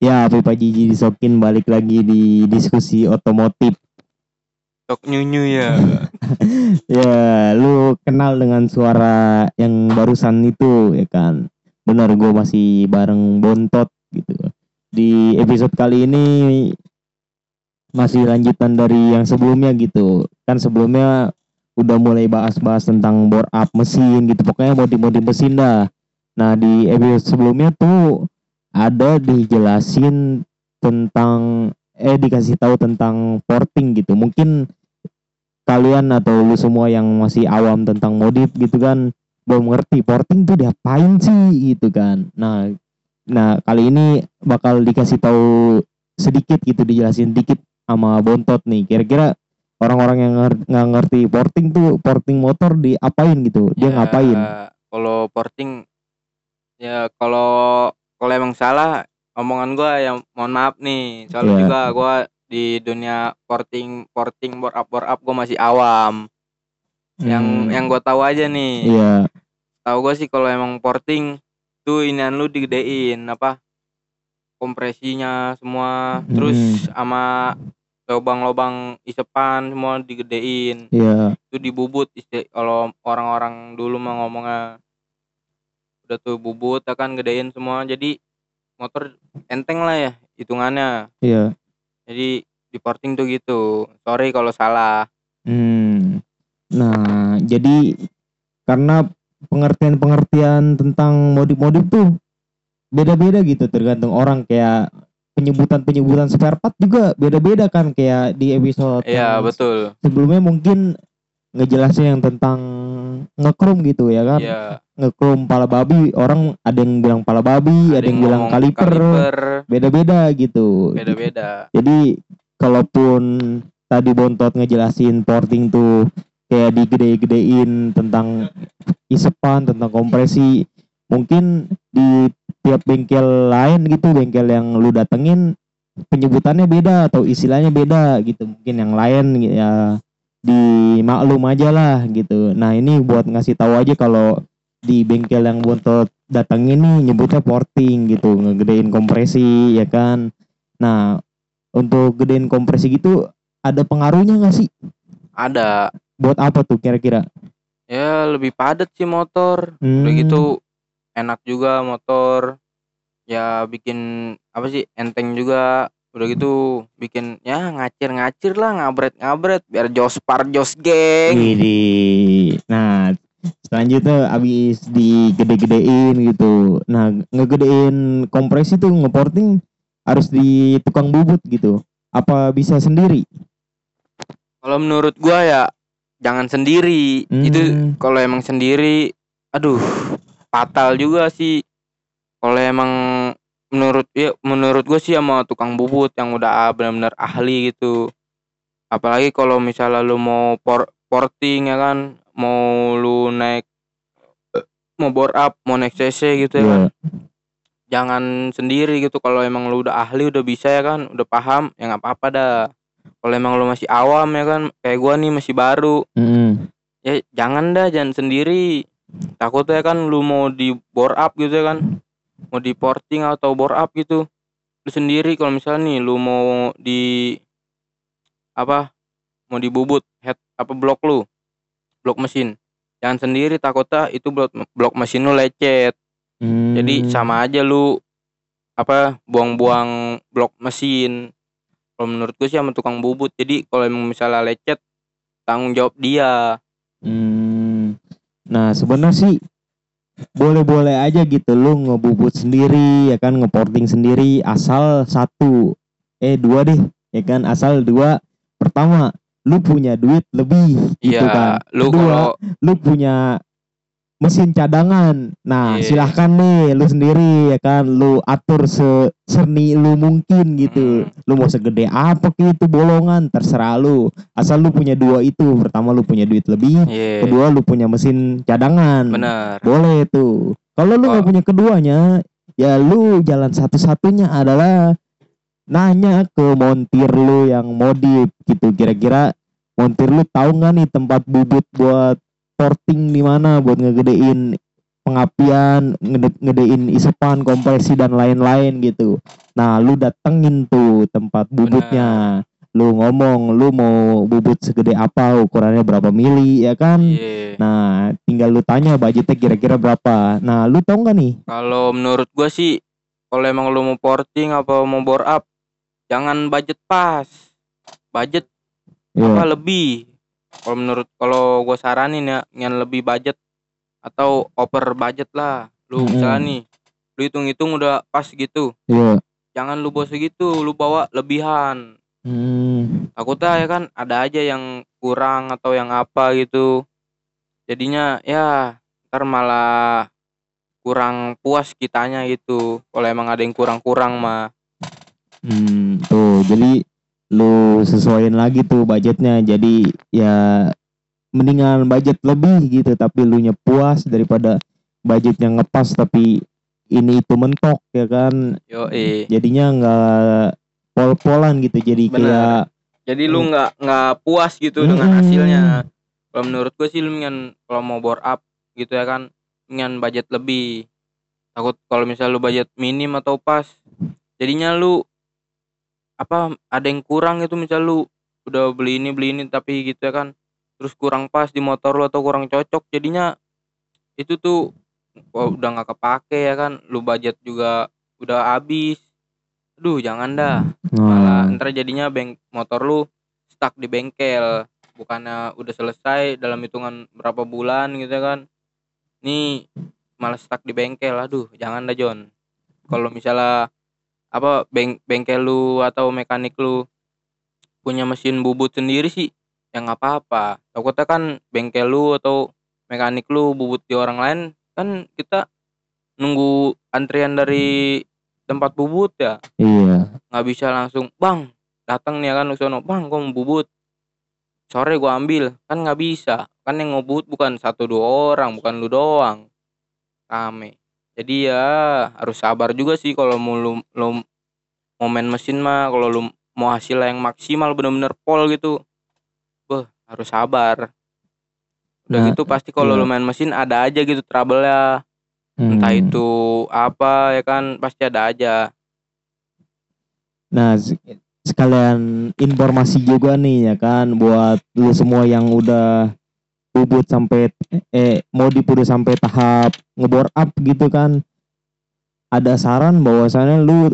Ya, Pipa Jiji disokin balik lagi di diskusi otomotif. Tok nyunyu ya. Ya, lu kenal dengan suara yang barusan itu ya kan? Benar, gue masih bareng Bontot gitu. Di episode kali ini masih lanjutan dari yang sebelumnya gitu. Kan sebelumnya udah mulai bahas-bahas tentang bore up mesin gitu. Pokoknya modif-modif mesin dah. Nah, di episode sebelumnya tuh ada dijelasin tentang eh dikasih tahu tentang porting gitu. Mungkin kalian atau lu semua yang masih awam tentang modif gitu kan belum ngerti porting tuh diapain sih gitu kan. Nah, nah kali ini bakal dikasih tahu sedikit gitu dijelasin dikit sama Bontot nih. Kira-kira orang-orang yang nggak ngerti porting tuh porting motor diapain gitu. Dia Ya, ngapain? Kalau porting ya kalau kalau emang salah omongan gua ya mohon maaf nih. Soalnya Iya. juga gua di dunia porting porting bore up bore up gua masih awam. Yang Hmm, yang gua tahu aja nih. Iya, Tahu gua sih kalau emang porting tuh inian lu digedein apa kompresinya semua terus sama lubang-lubang isepan semua digedein iya. itu dibubut kalau orang-orang dulu mah ngomongnya udah tuh bubut akan gedein semua. Jadi motor enteng lah ya hitungannya. Iya. jadi di porting tuh gitu. Sorry kalau salah. Hmm. Nah, jadi karena pengertian-pengertian tentang modif-modif tuh beda-beda gitu tergantung orang. Kayak penyebutan-penyebutan spare part juga beda-beda kan kayak di episode iya betul. sebelumnya mungkin ngejelasin yang tentang ngekrum gitu ya kan? Iya. Ngekrum pala babi orang ada yang bilang pala babi ada, yang, bilang kaliper, beda-beda gitu. Beda-beda. Jadi kalaupun tadi Bontot ngejelasin porting tuh kayak digede-gedein tentang isepan, tentang kompresi, mungkin di tiap bengkel lain gitu, bengkel yang lu datengin penyebutannya beda atau istilahnya beda gitu. Mungkin yang lain ya dimaklum aja lah gitu. Nah, ini buat ngasih tahu aja kalau di bengkel yang Bontot datengin nih nyebutnya porting gitu, ngegedein kompresi ya kan. Nah, untuk gedein kompresi gitu ada pengaruhnya nggak sih? ada Buat apa tuh kira-kira? ya lebih padat sih motor Hmm, udah gitu enak juga motor ya bikin apa sih enteng juga udah gitu bikin ya ngacir-ngacir lah ngabret-ngabret biar jospar jos geng Widih. Nah, selanjutnya abis digede-gedein gitu. Nah, ngegedein kompresi tuh ngeporting harus di tukang bubut gitu. Apa bisa sendiri? kalau menurut gua ya jangan sendiri itu Hmm. kalau emang sendiri aduh fatal juga sih kalau emang menurut ya menurut gue sih sama tukang bubut yang udah benar-benar ahli gitu. Apalagi kalau misalnya lu mau por porting ya kan? Mau lu naik mau bore up mau naik cc gitu ya kan? Jangan sendiri gitu. Kalau emang lu udah ahli udah bisa ya kan? Udah paham ya nggak apa-apa dah. Kalau emang lu masih awam ya kan? Kayak gua nih masih baru. Mm-mm. ya jangan dah jangan sendiri. Takutnya kan lu mau di bore up gitu ya kan mau di porting atau bore up gitu. Lu sendiri kalau misalnya nih lu mau di apa mau dibubut head apa blok lu blok mesin. Jangan sendiri takutnya itu blok blok mesin lu lecet. Hmm. jadi sama aja lu apa buang-buang blok mesin. Kalau menurut gue sih sama tukang bubut. Jadi kalau misalnya lecet tanggung jawab dia. Hmm. Nah, sebenarnya sih boleh-boleh aja gitu lu ngebubut sendiri ya kan ngeporting sendiri asal satu. Eh dua deh ya kan asal dua. Pertama lu punya duit lebih gitu Iya, kan. lu Kedua, kalau lu punya mesin cadangan nah Iya. silahkan nih lu sendiri ya kan lu atur seserni lu mungkin gitu Hmm. lu mau segede apa gitu bolongan terserah lu asal lu punya dua itu pertama lu punya duit lebih Iya, kedua lu punya mesin cadangan bener. boleh tuh kalau lu nggak Oh. punya keduanya ya lu jalan satu-satunya adalah nanya ke montir lu yang modif gitu kira-kira montir lu tahu nggak nih tempat bubut buat porting di mana buat ngegedein pengapian ngede ngedein isepan kompresi dan lain-lain gitu nah lu datengin tuh tempat bubutnya lu ngomong lu mau bubut segede apa ukurannya berapa mili ya kan Iya. nah tinggal lu tanya budgetnya kira-kira berapa nah lu tau nggak nih Kalau menurut gua sih kalau emang lu mau porting apa mau bore up jangan budget pas. Budget apa Iya. lebih. Kalau menurut kalau gua saranin ya yang lebih budget atau over budget lah. Lu Mm-mm. misalnya nih lu hitung-hitung udah pas gitu. Iya. Jangan lu bawa segitu, lu bawa lebihan. Hmm. Takutnya ya kan ada aja yang kurang atau yang apa gitu. Jadinya ya ntar malah kurang puas kitanya gitu. Kalau emang ada yang kurang-kurang mah. Hmm, tuh jadi lu sesuaiin lagi tuh budgetnya jadi ya mendingan budget lebih gitu tapi lu nya puas daripada budgetnya ngepas tapi ini itu mentok ya kan Yo eh. jadinya nggak pol-polan gitu jadi Bener. kayak Jadi lu nggak nggak puas gitu dengan Mm-mm. hasilnya. Kalau menurut gue sih lu mendingan kalau mau bore up gitu ya kan mendingan budget lebih. Takut kalau misalnya lu budget minim atau pas jadinya lu apa ada yang kurang itu misal lu udah beli ini beli ini tapi gitu ya kan terus kurang pas di motor lu atau kurang cocok jadinya itu tuh wah, udah nggak kepake ya kan lu budget juga udah habis. Aduh jangan dah. Malah nah, ntar jadinya beng motor lu stuck di bengkel bukannya udah selesai dalam hitungan berapa bulan gitu ya kan nih malah stuck di bengkel. Aduh jangan dah John kalau misalnya apa beng bengkel lu atau mekanik lu punya mesin bubut sendiri sih ya nggak apa-apa. Takutnya kan bengkel lu atau mekanik lu bubut di orang lain kan kita nunggu antrian dari tempat bubut ya. Iya. Nggak bisa langsung bang datang nih ya kan lu sono. Bang gua mau bubut. Sore gua ambil. Kan nggak bisa. Kan yang ngebut bukan satu dua orang bukan lu doang. Rame jadi ya harus sabar juga sih kalau mau lu, lu mau main mesin mah kalau lu mau hasil yang maksimal bener-bener pol gitu Beh, harus sabar udah Nah, gitu pasti kalau iya. lu main mesin ada aja gitu trouble ya entah Hmm. itu apa ya kan pasti ada aja Nah, se- sekalian informasi juga nih ya kan buat lu semua yang udah bubut sampai eh modif udah sampai tahap ngebor up gitu kan. Ada saran bahwasannya lu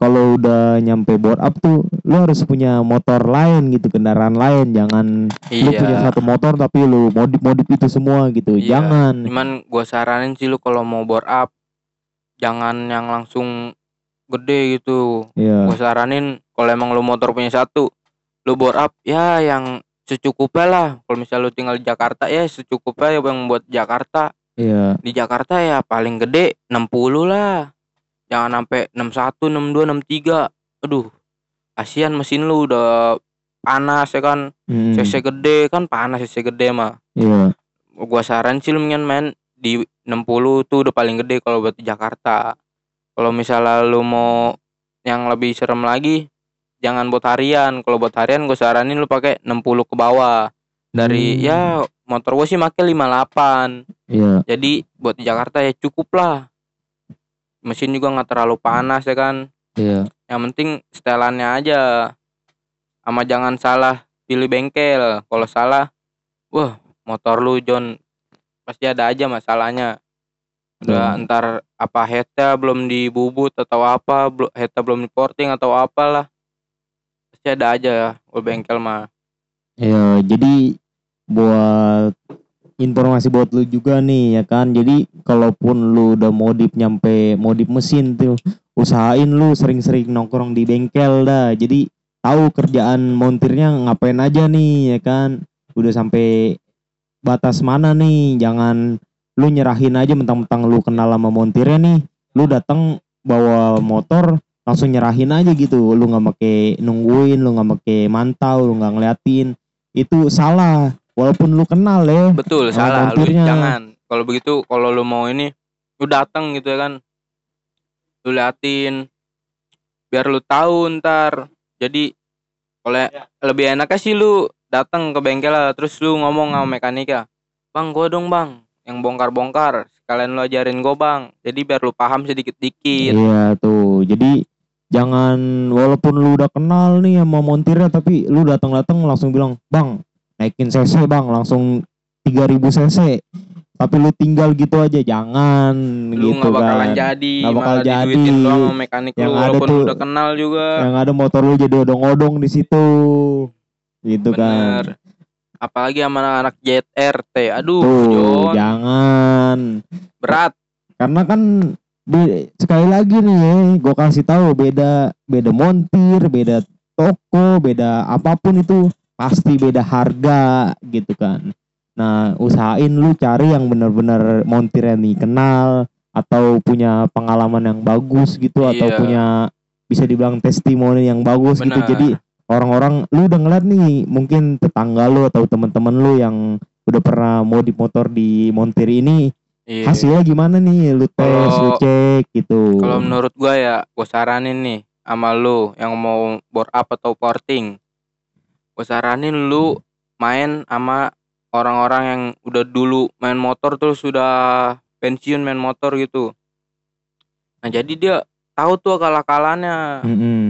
kalau udah nyampe bore up tuh lu harus punya motor lain gitu, kendaraan lain. Jangan lu punya iya satu motor tapi lu modif-modif itu semua gitu. Iya. Jangan. Cuman gue saranin sih lu kalau mau bore up jangan yang langsung gede gitu. Iya. Gue saranin kalau emang lu motor punya satu, lu bore up ya yang secukupnya lah. Kalau misal lu tinggal di Jakarta ya secukupnya ya yang buat Jakarta. Iya. Di Jakarta ya paling gede 60 lah. Jangan sampai 61, 62, 63. Aduh. Kasihan mesin lu udah panas ya kan. Hmm, CC gede kan panas CC gede mah Iya. gua saran sih lu mendingan main di 60 tuh udah paling gede kalau buat di Jakarta. Kalau misalnya lu mau yang lebih serem lagi, jangan buat harian. Kalau buat harian gue saranin lu pakai 60 ke bawah. Dari Hmm. ya motor gue sih pakai 58. Iya. Jadi buat di Jakarta ya cukup lah. Mesin juga nggak terlalu panas ya kan. Iya. Yang penting setelannya aja. Sama jangan salah pilih bengkel. Kalau salah, wah motor lu John pasti ada aja masalahnya. Udah Hmm. ntar apa headnya belum dibubut atau apa, headnya belum diporting atau apalah. Pasti ada aja ya kalau bengkel mah. Ya, jadi buat informasi buat lu juga nih ya kan. Jadi kalaupun lu udah modif nyampe modif mesin tuh, usahain lu sering-sering nongkrong di bengkel dah. Jadi tahu kerjaan montirnya ngapain aja nih ya kan. Udah sampai batas mana nih. Jangan lu nyerahin aja mentang-mentang lu kenal sama montirnya nih. Lu datang bawa motor langsung nyerahin aja gitu. Lu nggak pakai nungguin, lu nggak pakai mantau, lu nggak ngeliatin itu salah walaupun lu kenal ya Betul, salah lu jangan. Kalau begitu kalau lu mau ini lu datang gitu ya kan. Lu liatin biar lu tahu ntar. Jadi kalau lebih enaknya sih lu datang ke bengkel lah terus lu ngomong sama mekanika. Bang, gua dong, Bang, yang bongkar-bongkar sekalian lu ajarin gue bang jadi biar lu paham sedikit-dikit Iya tuh. Jadi jangan walaupun lu udah kenal nih sama montirnya tapi lu datang-datang langsung bilang, "Bang, naikin cc, Bang." Langsung 3000 cc. Tapi lu tinggal gitu aja, jangan lu gitu nggak bakalan kan. jadi Nggak bakal jadi. doang sama mekanik Yang lu ada walaupun tuh- udah kenal juga Yang ada motor lu jadi odong-odong di situ. Gitu bener kan. Apalagi sama anak JRT aduh Tuh, Jon jangan. berat Karena kan be- sekali lagi nih ya, gue kasih tahu beda beda montir, beda toko, beda apa pun itu pasti beda harga gitu kan. Nah, usahain lu cari yang benar-benar montirnya nih kenal atau punya pengalaman yang bagus gitu atau Iya. punya bisa dibilang testimoni yang bagus gitu. Benar. Jadi orang-orang lu udah ngeliat nih mungkin tetangga lu atau teman-teman lu yang udah pernah modif motor di montir ini Iya. hasilnya gimana nih lu tes lu cek gitu Kalau menurut gua ya, gua saranin nih sama lu yang mau bore up atau porting. Gua saranin lu main sama orang-orang yang udah dulu main motor terus sudah pensiun main motor gitu. Nah, jadi dia tahu tuh akal-akalannya. Mm-mm.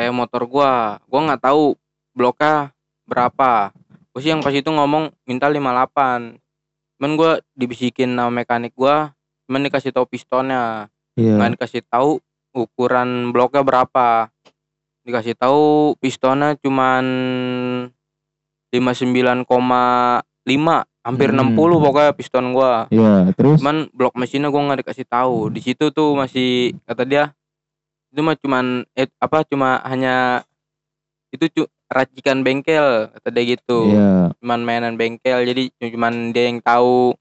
Kayak motor gua, gua nggak tahu bloknya berapa. Gua sih yang pas itu ngomong minta 58. Cuman gua dibisikin sama mekanik gua, cuman dikasih tahu pistonnya. Iya. Nggak dikasih tahu ukuran bloknya berapa. Dikasih tahu pistonnya cuman 59,5 hampir Hmm. 60 pokoknya piston gua. Iya terus? Cuman blok mesinnya gua nggak dikasih tahu di situ tuh masih kata dia itu mah cuman eh, apa cuma hanya itu cu- racikan bengkel kata dia gitu. Iya. Cuman mainan bengkel jadi cuman dia yang tahu.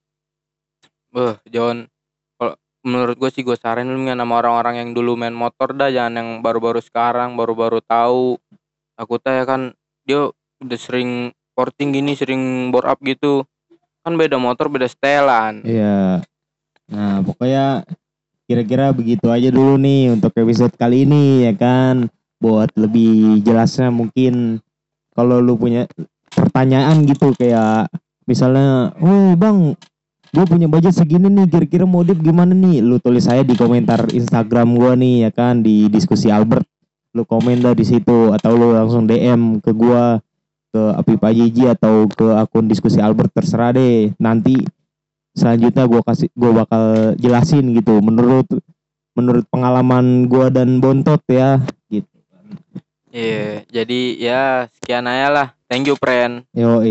Beh, John kalau menurut gue sih gue saranin lu sama orang-orang yang dulu main motor dah jangan yang baru-baru sekarang baru-baru tahu. Takutnya ya kan dia udah sering porting gini sering bore up gitu. Kan beda motor beda setelan. Iya. Nah pokoknya kira-kira begitu aja dulu nih untuk episode kali ini ya kan buat lebih jelasnya mungkin kalau lu punya pertanyaan gitu kayak misalnya, "Woi, Bang, gue punya budget segini nih, kira-kira modif gimana nih?" Lu tulis saya di komentar Instagram gua nih ya kan di diskusi Albert. Lu komen di situ atau lu langsung DM ke gua ke Api Pajiji atau ke akun diskusi Albert terserah deh. Nanti selanjutnya gua kasih gua bakal jelasin gitu. Menurut menurut pengalaman gua dan Bontot ya gitu. iya jadi ya sekian aja lah. Thank you friend. Yo